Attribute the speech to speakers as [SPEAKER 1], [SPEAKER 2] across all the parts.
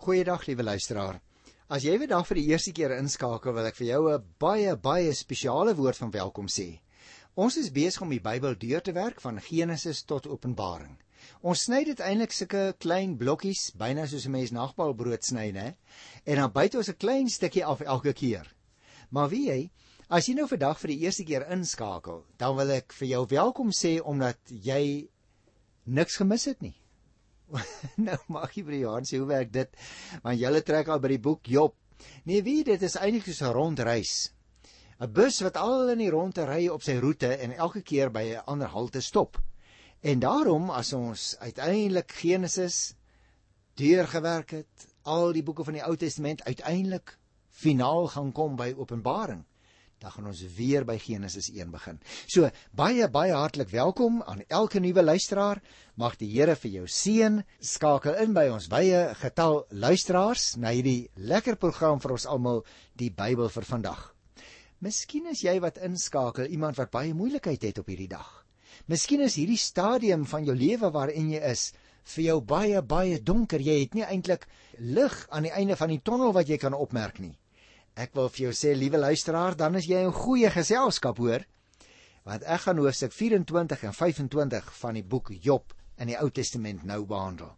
[SPEAKER 1] Goeiedag liewe luisteraar. As jy weer dag vir die eerste keer inskakel, wil ek vir jou 'n baie baie spesiale woord van welkom sê. Ons is besig om die Bybel deur te werk van Genesis tot Openbaring. Ons sny dit eintlik sulke klein blokkies, byna soos 'n mens nagbalbrood sny, né? En dan byt ons 'n klein stukkie af elke keer. Maar wie jy, as jy nou vandag vir die eerste keer inskakel, dan wil ek vir jou welkom sê omdat jy niks gemis het nie. nou mag jy vir die sê hoe werk dit? Want julle trek al by die boek Job. Nee, wie dit is eintlik so 'n rondreis. 'n Bus wat al in die ronde ry op sy roete en elke keer by 'n ander halte stop. En daarom as ons uiteindelik Genesis deurgewerk het, al die boeke van die Ou Testament uiteindelik finaal gaan kom by Openbaring, dan gaan ons weer by Genesis 1 begin. So baie baie hartlik welkom aan elke nuwe luisteraar. Mag die Here vir jou seën. Skakel in by ons wye getal luisteraars na hierdie lekker program vir ons almal, die Bybel vir vandag. Miskien is jy wat inskakel, iemand wat baie moeilikheid het op hierdie dag. Miskien is hierdie stadium van jou lewe waarin jy is vir jou baie baie donker. Jy het nie eintlik lig aan die einde van die tonnel wat jy kan opmerk nie. Ek wil vir jou sê, liewe luisteraar, dan is jy in goeie geselskap, hoor. Want ek gaan hoofstuk 24 en 25 van die boek Job in die Ou Testament nou behandel.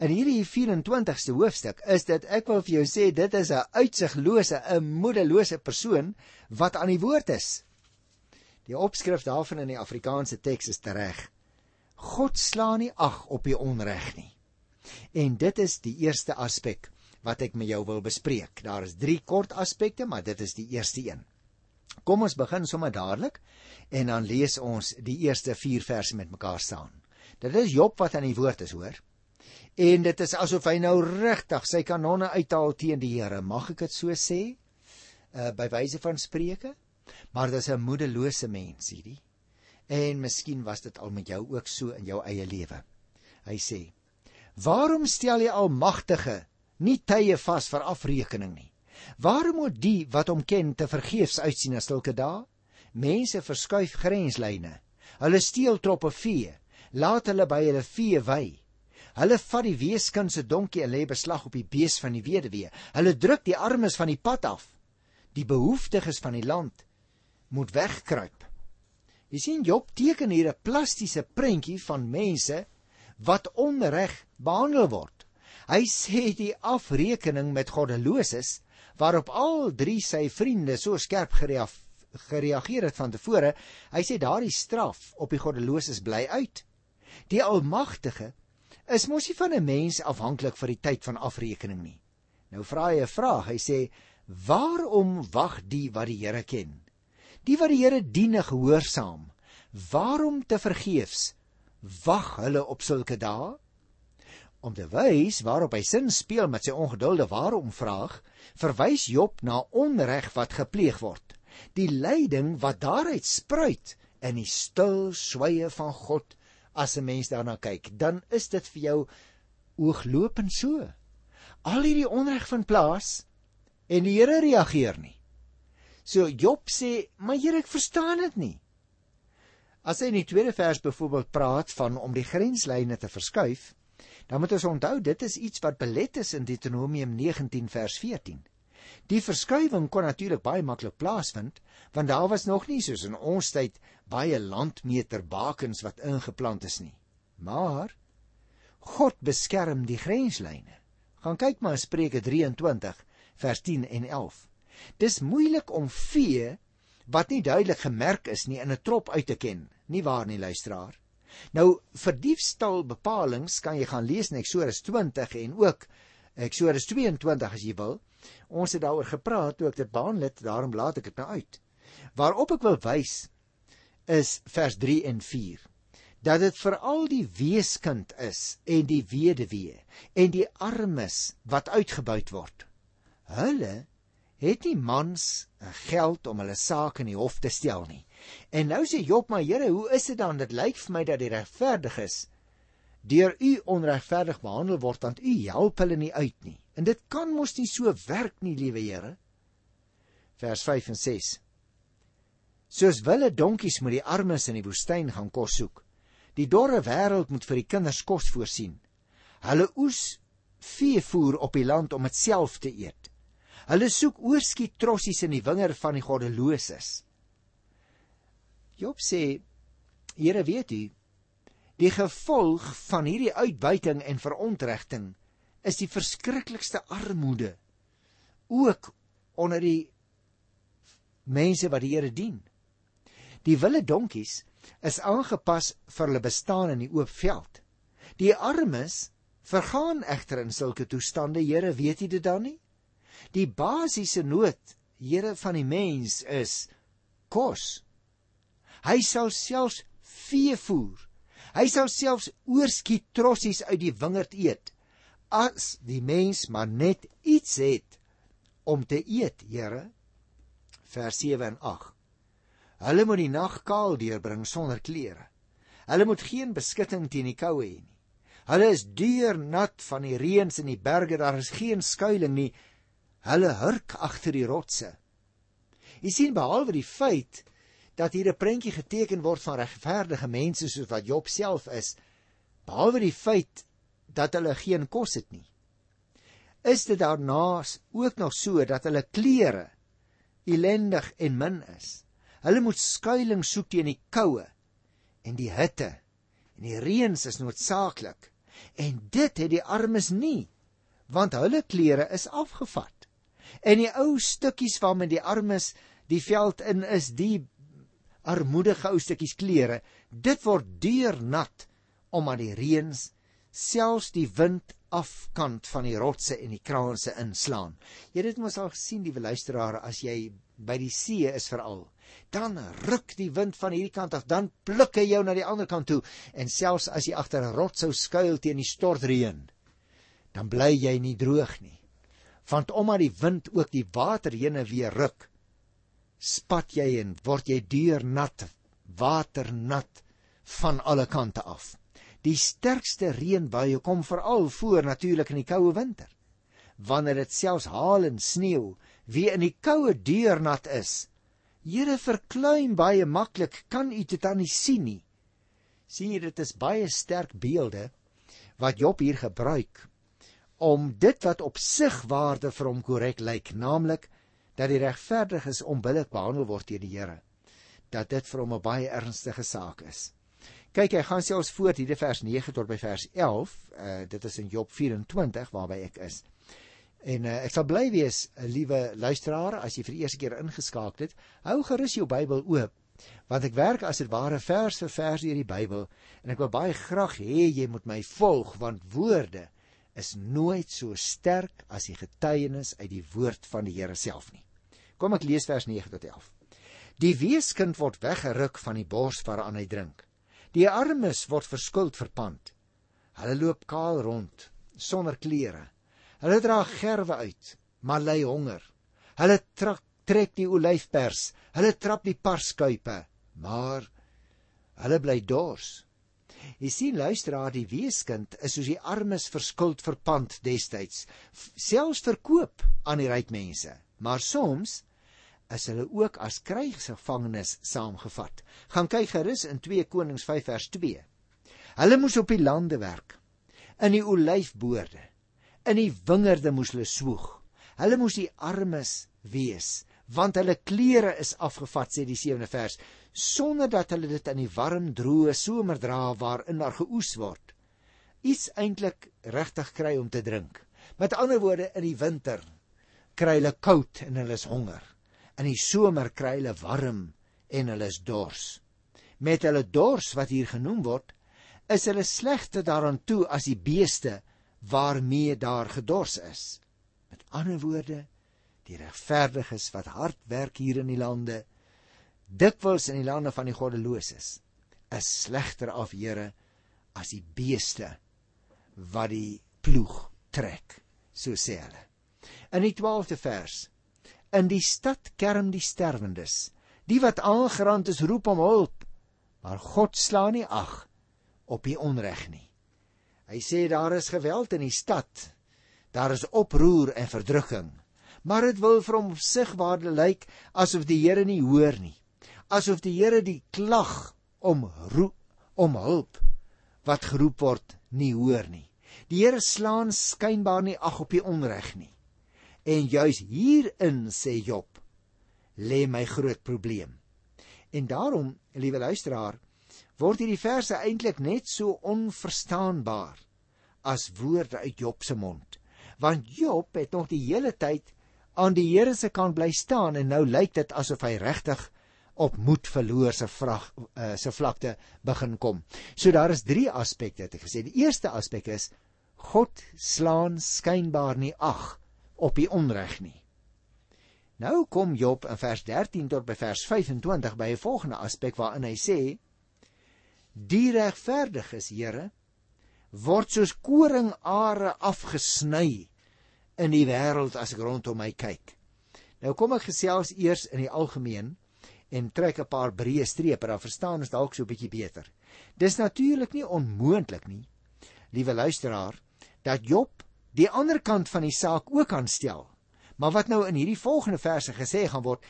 [SPEAKER 1] In hierdie 24ste hoofstuk is dit ek wil vir jou sê dit is 'n uitsiglose, 'n moedelose persoon wat aan die woord is. Die opskrif daarvan in die Afrikaanse teks is reg. God slaan nie ag op die onreg nie. En dit is die eerste aspek wat ek met jou wil bespreek. Daar is 3 kort aspekte, maar dit is die eerste een. Kom ons begin sommer dadelik en dan lees ons die eerste 4 verse met mekaar saam. Dit is Job wat aan die woord is, hoor. En dit is asof hy nou regtig sy kanonne uithaal teen die Here. Mag ek dit so sê? Uh by wyse van spreuke? Maar dis 'n moedelose mens hierdie. En miskien was dit al met jou ook so in jou eie lewe. Hy sê: "Waarom stel jy almagtige nie tye vas vir afrekening nie. Waarom moet die wat hom ken te vergeefs uitsien as sulke dae? Mense verskuif grenslyne. Hulle steel troppe vee, laat hulle by hulle vee wy. Hulle vat die weeskind se donkie en lê beslag op die bees van die weduwee. Hulle druk die armes van die pad af. Die behoeftiges van die land moet wegkruip. Jy sien Job teken hier 'n plastiese prentjie van mense wat onreg behandel word. Hy sê die afrekening met goddeloses waarop al drie sy vriende so skerp gereageer het van tevore, hy sê daardie straf op die goddeloses bly uit. Die Almagtige is mos nie van 'n mens afhanklik vir die tyd van afrekening nie. Nou vra hy 'n vraag. Hy sê: "Waarom wag die wat die Here ken? Die wat die Here dien gehoorsaam. Waarom te vergeefs wag hulle op sulke dae?" Om te wys waarop hy sin speel met sy ongedulde waarom vraag, verwys Job na onreg wat gepleeg word. Die lyding wat daaruit spruit in die stil sweye van God as 'n mens daarna kyk, dan is dit vir jou ooglopend so. Al hierdie onreg van plaas en die Here reageer nie. So Job sê, "Maar Here, ek verstaan dit nie." As hy in die tweede vers byvoorbeeld praat van om die grenslyne te verskuif, Dan moet ons onthou dit is iets wat belet is in Deuteronomium 19 vers 14. Die verskuiwing kon natuurlik baie maklik plaasvind want daar was nog nie soos in ons tyd baie landmeter bakens wat ingeplant is nie. Maar God beskerm die grenslyne. Gaan kyk maar Spreuke 23 vers 10 en 11. Dis moeilik om vee wat nie duidelik gemerk is nie in 'n trop uit te ken, nie waar nie luisteraar? Nou vir diefstal bepalinge kan jy gaan lees in Eksodus 20 en ook Eksodus 22 as jy wil. Ons het daaroor gepraat toe ek dit behandel het, daarom laat ek dit nou uit. Waarop ek wil wys is vers 3 en 4 dat dit vir al die weeskind is en die weduwee en die armes wat uitgebuit word. Hulle het nie mans geld om hulle saak in die hof te stel nie. En nou sê Job, maar Here, hoe is dit dan? Dit lyk vir my dat die regverdiges deur u onregverdig behandel word want u help hulle nie uit nie. En dit kan mos nie so werk nie, liewe Here. Vers 5 en 6. Soos wille donkies moet die armes in die woestyn gaan kos soek. Die dorre wêreld moet vir die kinders kos voorsien. Hulle oes veevoer op die land om dit self te eet. Hulle soek oorskiet trossies in die wingerd van die goddeloses. Job sê: Here weet u, die gevolg van hierdie uitbuiting en verontrigting is die verskriklikste armoede ook onder die mense wat die Here dien. Die wille donkies is aangepas vir hulle bestaan in die oop veld. Die armes vergaan egter in sulke toestande, Here, weet U dit dan nie? Die basiese nood, Here van die mens is kos. Hy sal selfs vee voer. Hy sal selfs oorskiet trossies uit die wingerd eet as die mens maar net iets het om te eet, Here. Vers 7 en 8. Hulle moet die nag kaal deurbring sonder klere. Hulle moet geen beskutting teen die koue hê nie. Hulle is duur nat van die reëns in die berge, daar is geen skuilings nie. Hulle hurk agter die rotse. Jy sien behalwe die feit dat hier 'n prentjie geteken word van regverdige mense soos wat Job self is, behalwe die feit dat hulle geen kos het nie. Is dit daarnaas ook nog so dat hulle klere ellendig en min is? Hulle moet skuilings soek teen die koue en die hitte. En die reëns is noodsaaklik. En dit het die armes nie, want hulle klere is afgevat. En die ou stukkies waarmee die armes die veld in is, die armoedige ou stukkies klere, dit word deurnat omdat die reëns selfs die wind afkant van die rotse en die kraanse inslaan. Jy het mos al gesien die luisteraar as jy by die see is veral. Dan ruk die wind van hierdie kant af, dan pluk hy jou na die ander kant toe en selfs as jy agter 'n rots sou skuil teen die stortreën, dan bly jy nie droog nie. Want omdat die wind ook die water heen en weer ruk, spat jy en word jy deurnat, waternat van alle kante af. Die sterkste reënbuie kom veral voor natuurlik in die koue winter. Wanneer dit selfs haal en sneeu, wie in die koue deurnat is, Here verklein baie maklik, kan u dit dan nie sien nie. sien jy dit is baie sterk beelde wat Job hier gebruik om dit wat op sig waarde vir hom korrek lyk, naamlik dat die regverdiges onbillik behandel word deur die Here, dat dit vir hom 'n baie ernstige saak is. Kyk, hy gaan selfs voort hier vers 9 tot by vers 11. Uh eh, dit is in Job 24 waarby ek is. En uh, ek sal bly wees, eh, liewe luisteraar, as jy vir die eerste keer ingeskakel het, hou gerus jou Bybel oop, want ek werk as dit ware vers vir vers deur die Bybel en ek wil baie graag hê jy moet my volg want woorde is nooit so sterk as die getuienis uit die woord van die Here self nie. Kom ek lees vers 9 tot 11. Die weeskind word weggeruk van die bors waaraan hy drink. Die armes word verskuld verpand. Hulle loop kaal rond sonder klere. Hulle dra gerwe uit, maar ly honger. Hulle trek trek die olyfpers, hulle trap die parskuipe, maar hulle bly dors. Jy sien luisteraar, die weeskind is soos die armes verskuld verpand destyds, selfs verkoop aan die ryk mense. Maar soms is hulle ook as krygsgevangenes saamgevat. Gaan kyk gerus in 2 Konings 5 vers 2. Hulle moes op die lande werk, in die olyfboorde, in die wingerde moes hulle swoeg. Hulle moes die armes wees, want hulle klere is afgevat sê die 7de vers, sonder dat hulle dit in die warm droë somer dra waarin daar geoes word. Iets eintlik regtig kry om te drink. Met ander woorde in die winter kry hulle koud en hulle is honger. In die somer kry hulle warm en hulle is dors. Met hulle dors wat hier genoem word, is hulle slegte daaraan toe as die beeste waarmee daar gedors is. Met ander woorde, die regverdiges wat hard werk hier in die lande, dikwels in die lande van die goddeloses, is slegter af, Here, as die beeste wat die ploeg trek, so sê hulle. In die 12de vers In die stad kerm die sterwendes. Die wat aangerand is, roep om hulp, maar God slaan nie ag op die onreg nie. Hy sê daar is geweld in die stad. Daar is oproer en verdrukking. Maar dit wil vir hom sigbaarde lyk asof die Here nie hoor nie. Asof die Here die klag om roep om hulp wat geroep word nie hoor nie. Die Here slaan skynbaar nie ag op die onreg nie. En juis hierin sê Job, lê my groot probleem. En daarom, liewe luisteraar, word hierdie verse eintlik net so onverstaanbaar as woorde uit Job se mond. Want Job het nog die hele tyd aan die Here se kant bly staan en nou lyk dit asof hy regtig op moed verloor se vrag uh, se vlakte begin kom. So daar is drie aspekte het ek gesê. Die eerste aspek is God slaan skynbaar nie ag op die onreg nie. Nou kom Job in vers 13 tot by vers 25 by 'n volgende aspek waarin hy sê: Die regverdiges, Here, word soos koringare afgesny in die wêreld as ek rondom my kyk. Nou kom ek gesels eers in die algemeen en trek 'n paar breë strepe, dan verstaan ons dalk so 'n bietjie beter. Dis natuurlik nie onmoontlik nie, liewe luisteraar, dat Job die ander kant van die saak ook aanstel. Maar wat nou in hierdie volgende verse gesê gaan word,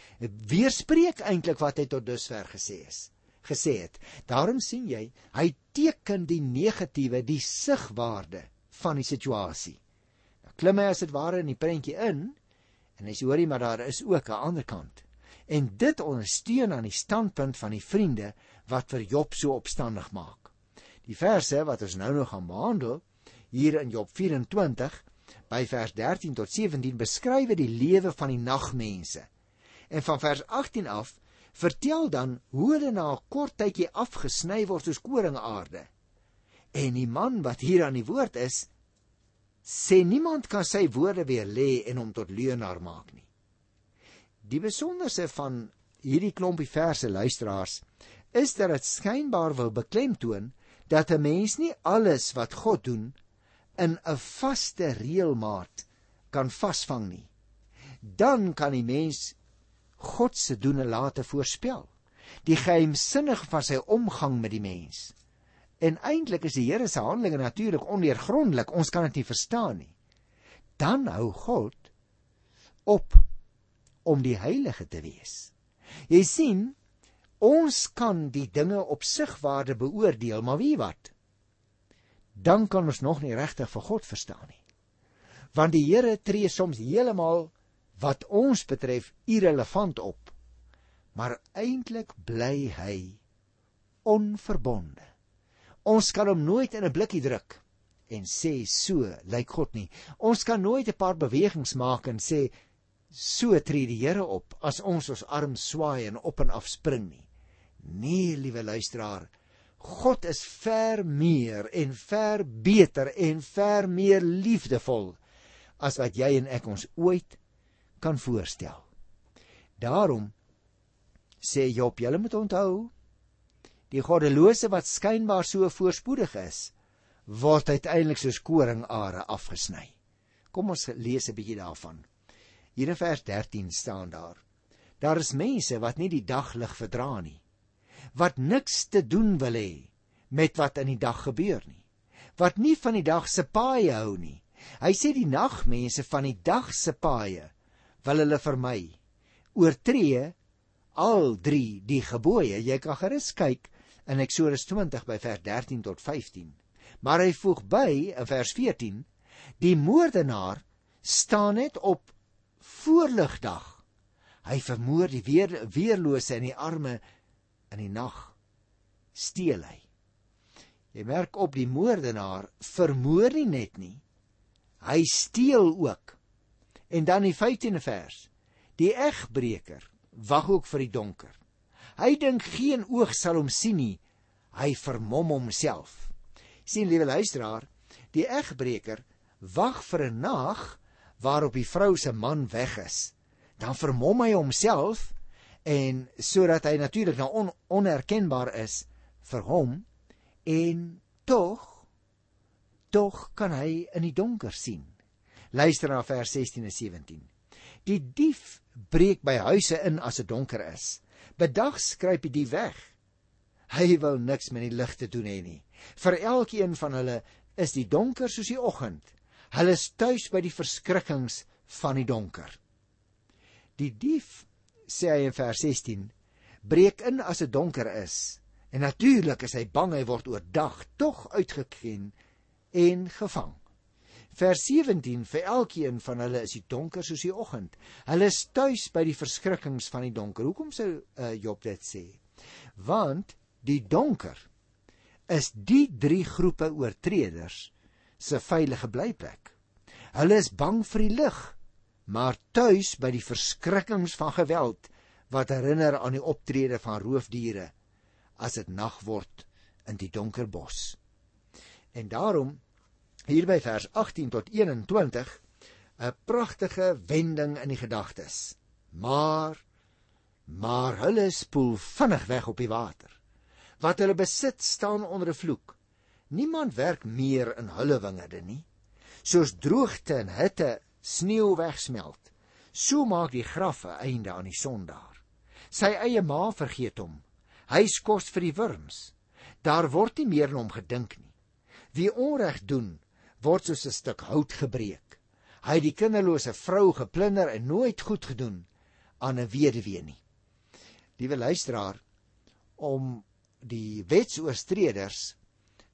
[SPEAKER 1] weerspreek eintlik wat hy tot dusver gesê is. Gesê het. Daarom sien jy, hy teken die negatiewe, die sigwaarde van die situasie. Nou klim hy as dit ware in die prentjie in en hy sê hoorie, maar daar is ook 'n ander kant. En dit ondersteun aan die standpunt van die vriende wat vir Job so opstandig maak. Die verse wat ons nou nog gaan behandel hier in Job by vers 13 tot 17 beskryf die lewe van die nagmense. En van vers 18 af vertel dan hoe hulle na 'n kort tydjie afgesny word soos koringaarde. En die man wat hier aan die woord is, sê niemand kan sy woorde weer lê en hom tot leuenaar maak nie. Die besonderse van hierdie klompie verse luisteraars is dat dit skynbaar wil beklemtoon dat 'n mens nie alles wat God doen in 'n vaste reëlmaat kan vasvang nie. Dan kan die mens God se doene late voorspel. Die geheimsinnige van sy omgang met die mens. En eintlik is die Here se handelinge natuurlik ondeurgrondelik. Ons kan dit nie verstaan nie. Dan hou God op om die heilige te wees. Jy sien, ons kan die dinge op sigwaarde beoordeel, maar wie wat? Dan kan ons nog nie regtig vir God verstaan nie. Want die Here tree soms heeltemal wat ons betref irrelevant op. Maar eintlik bly hy onverbonde. Ons kan hom nooit in 'n blikkie druk en sê so lyk God nie. Ons kan nooit 'n paar bewegings maak en sê so tree die Here op as ons ons arm swaai en op en af spring nie. Nee, liewe luisteraar, God is ver meer en ver beter en ver meer liefdevol as wat jy en ek ons ooit kan voorstel. Daarom sê Job, julle moet onthou, die goddelose wat skynbaar so voorspoedig is, word uiteindelik soos koringare afgesny. Kom ons lees 'n bietjie daarvan. Hier in vers 13 staan daar: Daar is mense wat nie die daglig verdra nie wat niks te doen wil hê met wat in die dag gebeur nie. Wat nie van die dag se paaie hou nie. Hy sê die nagmense van die dag se paaie wil hulle vermy. Oortree al drie die gebooie. Jy kan gerus kyk in Eksodus 20 by vers 13 tot 15. Maar hy voeg by in vers 14: Die moordenaar staan net op voorligdag. Hy vermoor die weer, weerlose in die arme in die nag steel hy. Jy merk op die moordenaar vermoor nie net nie. Hy steel ook. En dan die 15de vers. Die egbreker wag ook vir die donker. Hy dink geen oog sal hom sien nie. Hy vermom homself. sien liewe luisteraar, die egbreker wag vir 'n nag waarop die vrou se man weg is. Dan vermom hy homself en sodat hy natuurlik nou on, onherkenbaar is vir hom en tog tog kan hy in die donker sien. Luister na vers 16 en 17. Die dief breek by huise in as dit donker is. Bedags skryp die dief weg. Hy wil niks met die lig te doen hê nie. Vir elkeen van hulle is die donker soos die oggend. Hulle is tuis by die verskrikkings van die donker. Die dief sê hy in vers 16 breek in as dit donker is En natuurlik is hy bang hy word oordag tog uitgeken en gevang. Vers 17 vir elkeen van hulle is die donker soos die oggend. Hulle is tuis by die verskrikkings van die donker. Hoekom sou uh, Job dit sê? Want die donker is die drie groepe oortreders se veilige blyplek. Hulle is bang vir die lig, maar tuis by die verskrikkings van geweld wat herinner aan die optrede van roofdiere as dit nag word in die donker bos. En daarom hier by vers 18 tot 21 'n pragtige wending in die gedagtes. Maar maar hulle spoel vinnig weg op die water. Wat hulle besit staan onder 'n vloek. Niemand werk meer in hulle wingerde nie. Soos droogte en hitte sneeu wegsmelt, so maak die graf 'n einde aan die sondaar. Sy eie ma vergeet hom. Hy skos vir die wurms. Daar word nie meer aan hom gedink nie. Wie onreg doen, word soos 'n stuk hout gebreek. Hy het die kinderlose vrou geplunder en nooit goed gedoen aan 'n weduwee nie. Liewe luisteraar, om die wetsoortreders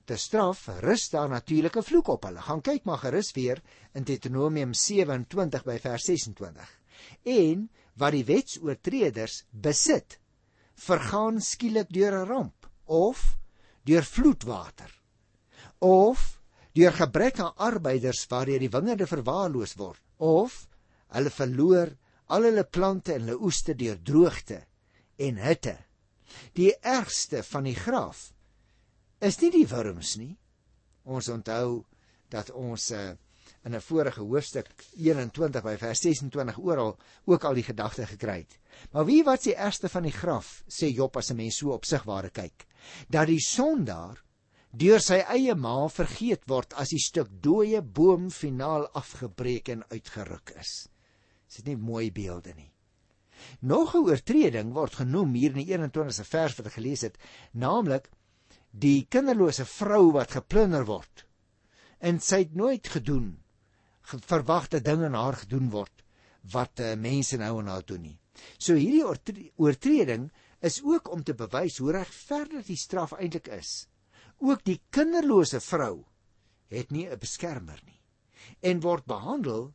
[SPEAKER 1] te straf, rus daar natuurlik 'n vloek op hulle. Gaan kyk maar gerus weer in Deuteronomium 27 by vers 26. En wat die wetsoortreders besit, vergaan skielik deur 'n ramp of deur vloedwater of deur gebrek aan arbeiders waardeur die wingerde verwaarloos word of hulle verloor al hulle plante en hulle oeste deur droogte en hitte. Die ergste van die graf is nie die wurms nie. Ons onthou dat ons uh, in 'n vorige hoofstuk 21 by vers 26 oral ook al die gedagte gekry het. Maar wie wat se ergste van die graf sê Job as 'n mens so opsigware kyk, dat die sondaar deur sy eie ma vergeet word as die stuk dooie boom finaal afgebreek en uitgeruk is. Dis nie mooi beelde nie. Nog 'n oortreding word genoem hier in die 21ste vers wat ek gelees het, naamlik die kinderlose vrou wat geplunder word en sy het nooit gedoen verwagte dinge aan haar gedoen word wat uh, mense nou aan haar doen nie. So hierdie oortreding is ook om te bewys hoe regverdig die straf eintlik is. Ook die kinderlose vrou het nie 'n beskermer nie en word behandel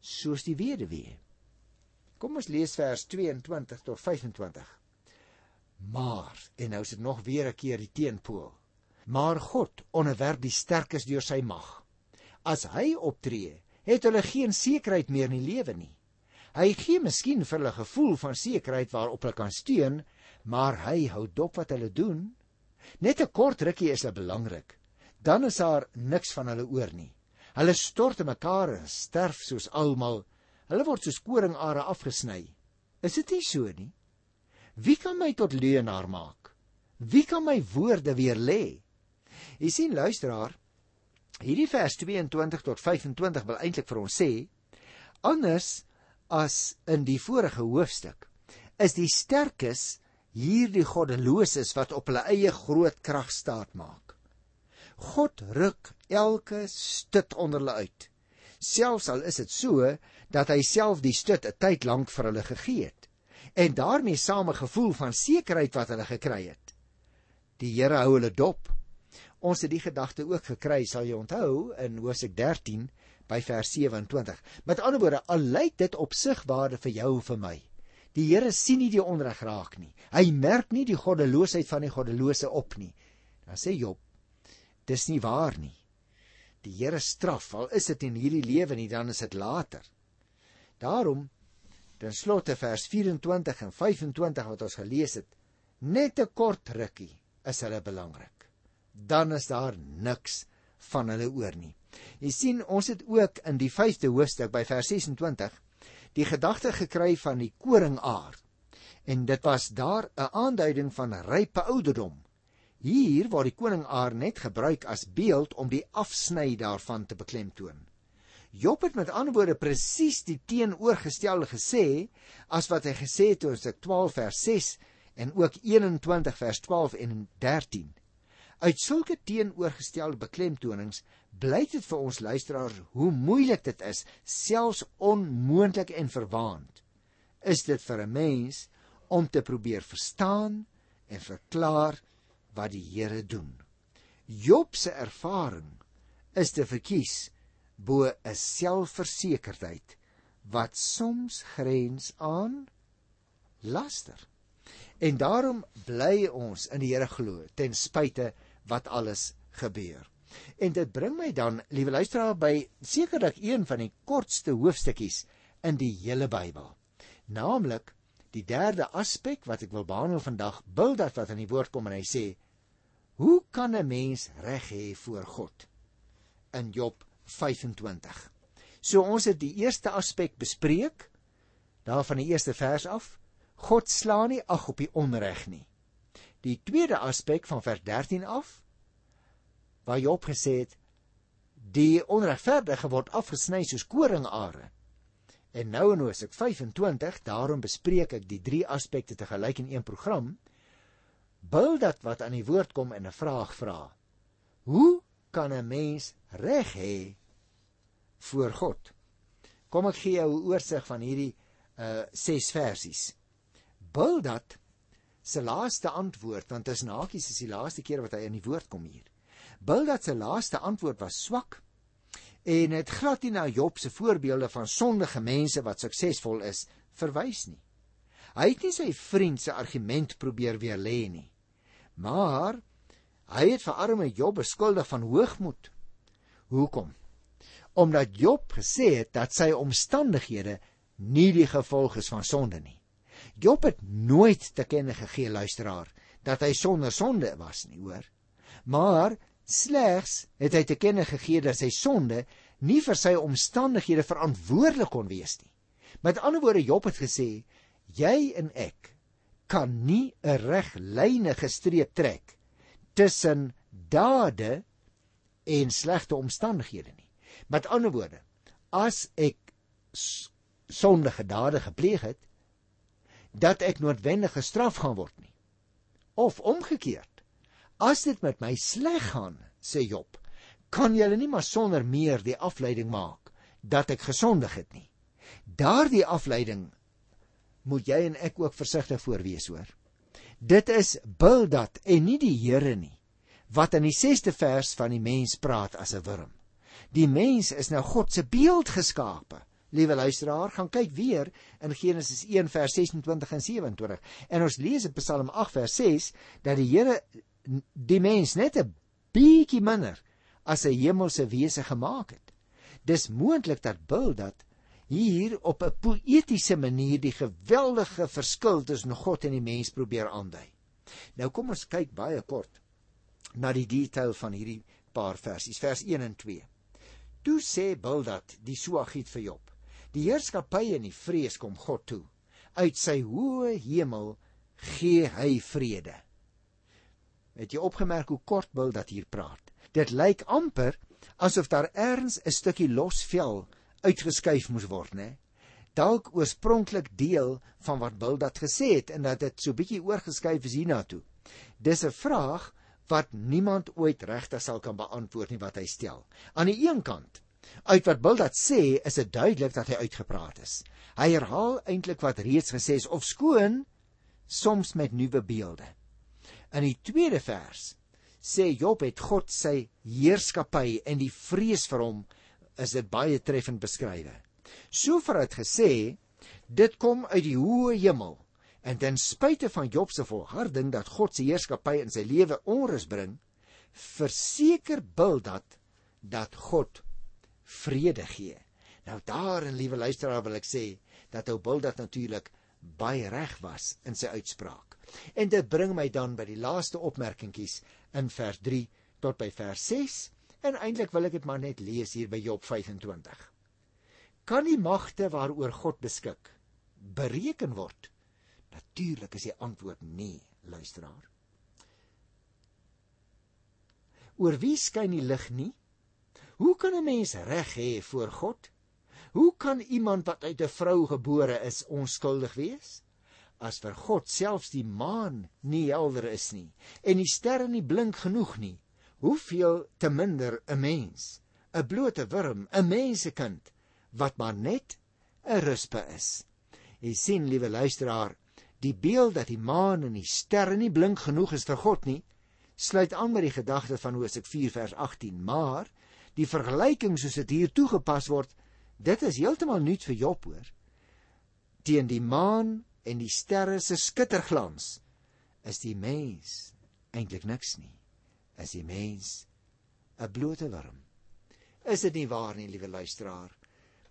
[SPEAKER 1] soos die weduwee. Kom ons lees vers 22 tot 25. Maar en nou is dit nog weer 'n keer die teenpool. Maar God onderwerp die sterkes deur sy mag. As hy optree, het hulle geen sekerheid meer in die lewe nie. Hy gee miskien vir hulle gevoel van sekerheid waarop hulle kan steun, maar hy hou dop wat hulle doen. Net 'n kort rukkie is hulle belangrik. Dan is daar niks van hulle oor nie. Hulle stort te mekaar en sterf soos almal. Hulle word soos koringare afgesny. Is dit nie so nie? Wie kan my tot leienaar maak? Wie kan my woorde weer lê? Jy sien luisteraar, hierdie vers 22 tot 25 wil eintlik vir ons sê anders as in die vorige hoofstuk is die sterkes hierdie goddeloses wat op hulle eie groot krag staat maak. God ruk elke stut onder hulle uit. Selfs al is dit so dat hy self die stut 'n tyd lank vir hulle gegee het en daarmee saam 'n gevoel van sekerheid wat hulle gekry het. Die Here hou hulle dop. Ons het die gedagte ook gekry, sal jy onthou, in Hosea 13 by vers 27. Met ander woorde, al lyk dit op sigwaarde vir jou en vir my. Die Here sien nie die onreg raak nie. Hy merk nie die goddeloosheid van die goddelose op nie. Dan sê Job, dis nie waar nie. Die Here straf, al is dit in hierdie lewe nie, dan is dit later. Daarom Ten slotte vers 24 en 25 wat ons gelees het, net 'n kort rukkie is hulle belangrik. Dan is daar niks van hulle oor nie. Jy sien, ons het ook in die 5de hoofstuk by vers 26 die gedagte gekry van die koringaar. En dit was daar 'n aanduiding van rype ouderdom. Hier waar die koningaar net gebruik as beeld om die afsny daarvan te beklemtoon. Job het met ander woorde presies die teenoorgestelde gesê as wat hy gesê het in 12 vers 6 en ook 21 vers 12 en 13. Uit sulke teenoorgestelde beklemtonings blyk dit vir ons luisteraars hoe moeilik dit is, selfs onmoontlik en verwaand. Is dit vir 'n mens om te probeer verstaan en verklaar wat die Here doen? Job se ervaring is te verkies bo 'n selfversekerdheid wat soms grens aan laster. En daarom bly ons in die Here glo ten spyte wat alles gebeur. En dit bring my dan, liewe luisteraar, by sekerlik een van die kortste hoofstukkies in die hele Bybel. Naamlik die derde aspek wat ek wil behandel vandag, Bildad wat in die woord kom en hy sê: "Hoe kan 'n mens reg hê voor God?" In Job 25. So ons het die eerste aspek bespreek, daar van die eerste vers af. God slaan nie ag op die onreg nie. Die tweede aspek van vers 13 af waar Job gesê het die onregverdige word afgesny soos koringare. En nou in Hosea 25, daarom bespreek ek die drie aspekte te gelyk in een program. Bildad wat aan die woord kom en 'n vraag vra. Hoe kan 'n mens reg hê voor God? Kom ek gee jou 'n oorsig van hierdie uh ses versies. Bildad se laaste antwoord want dit is nakies is die laaste keer wat hy in die woord kom hier. Bildad se laaste antwoord was swak en het glad nie na Job se voorbeelde van sondige mense wat suksesvol is verwys nie. Hy het nie sy vriend se argument probeer weer lê nie. Maar hy het vir arme Job beskuldig van hoogmoed. Hoekom? Omdat Job gesê het dat sy omstandighede nie die gevolg is van sonde nie. Job het nooit te kenne gegee luisteraar dat hy sonder sonde was nie, hoor. Maar slegs het hy te kenne gegee dat sy sonde nie vir sy omstandighede verantwoordelik kon wees nie. Met ander woorde Job het gesê jy en ek kan nie 'n reglyne streep trek tussen dade en slegte omstandighede nie. Met ander woorde as ek sondige dade gepleeg het dat ek noodwendig gestraf gaan word nie. Of omgekeerd. As dit met my sleg gaan, sê Job, kan jy nie maar sonder meer die afleiding maak dat ek gesondig het nie. Daardie afleiding moet jy en ek ook versigtig voor wees hoor. Dit is Bildad en nie die Here nie wat in die 6ste vers van die mens praat as 'n wurm. Die mens is nou God se beeld geskape. Liewe luisteraar, gaan kyk weer in Genesis 1 vers 26 en 27. En ons lees in Psalm 8 vers 6 dat die Here die mens net 'n bietjie minder as 'n hemelse wese gemaak het. Dis moontlik dat Bildad hier op 'n poëtiese manier die geweldige verskil tussen God en die mens probeer aandui. Nou kom ons kyk baie kort na die detail van hierdie paar versies, vers 1 en 2. Toe sê Bildad die Suagiet vir Job: Die heerskappy en die vrees kom God toe. Uit sy hoë hemel gee hy vrede. Het jy opgemerk hoe kort bil dat hier praat? Dit lyk amper asof daar ergens 'n stukkie los vel uitgeskuif moes word, né? Dalk oorspronklik deel van wat Bildad gesê het en dat dit so bietjie oorgeskuif is hiernatoe. Dis 'n vraag wat niemand ooit regtig sal kan beantwoord nie wat hy stel. Aan die een kant Uit wat Bildad sê, is dit duidelik dat hy uitgepraat is. Hy herhaal eintlik wat reeds gesê is of skoon soms met nuwe beelde. In die tweede vers sê Job het God sy heerskappy en die vrees vir hom is dit baie treffend beskrywe. Sover het gesê dit kom uit die hoë hemel en ten spyte van Job se volharding dat God se heerskappy in sy lewe onrus bring, verseker Bildad dat God vrede gee. Nou daarin, liewe luisteraar, wil ek sê dat ou Bildad natuurlik baie reg was in sy uitspraak. En dit bring my dan by die laaste opmerkingies in vers 3 tot by vers 6 en eintlik wil ek dit maar net lees hier by Job 25. Kan die magte waaroor God beskik bereken word? Natuurlik is die antwoord nee, luisteraar. Oor wie skyn die lig nie? Hoe kan 'n mens reg hê voor God? Hoe kan iemand wat uit 'n vrou gebore is onskuldig wees? As vir God selfs die maan nie helder is nie en die sterre nie blink genoeg nie, hoeveel te minder 'n mens, 'n blote wurm, 'n mensekind wat maar net 'n ruspe is. Jy sien, liewe luisteraar, die beeld dat die maan en die sterre nie blink genoeg is vir God nie, sluit aan met die gedagte van Hosea 4 vers 18, maar Die vergelyking soos dit hier toegepas word, dit is heeltemal nuut vir Job hoor. Teen die maan en die sterre se skitterglans is die mens eintlik niks nie. Is die mens 'n blote worm. Is dit nie waar nie, liewe luisteraar?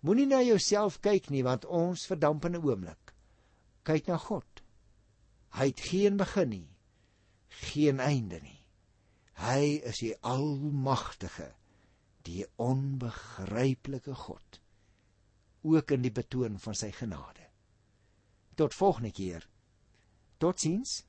[SPEAKER 1] Moenie na jouself kyk nie want ons verdamp in 'n oomblik. Kyk na God. Hy het geen begin nie, geen einde nie. Hy is die almagtige, die onbegryplike God. Ook in die betoon van sy genade. Tot volgende keer. Totsiens.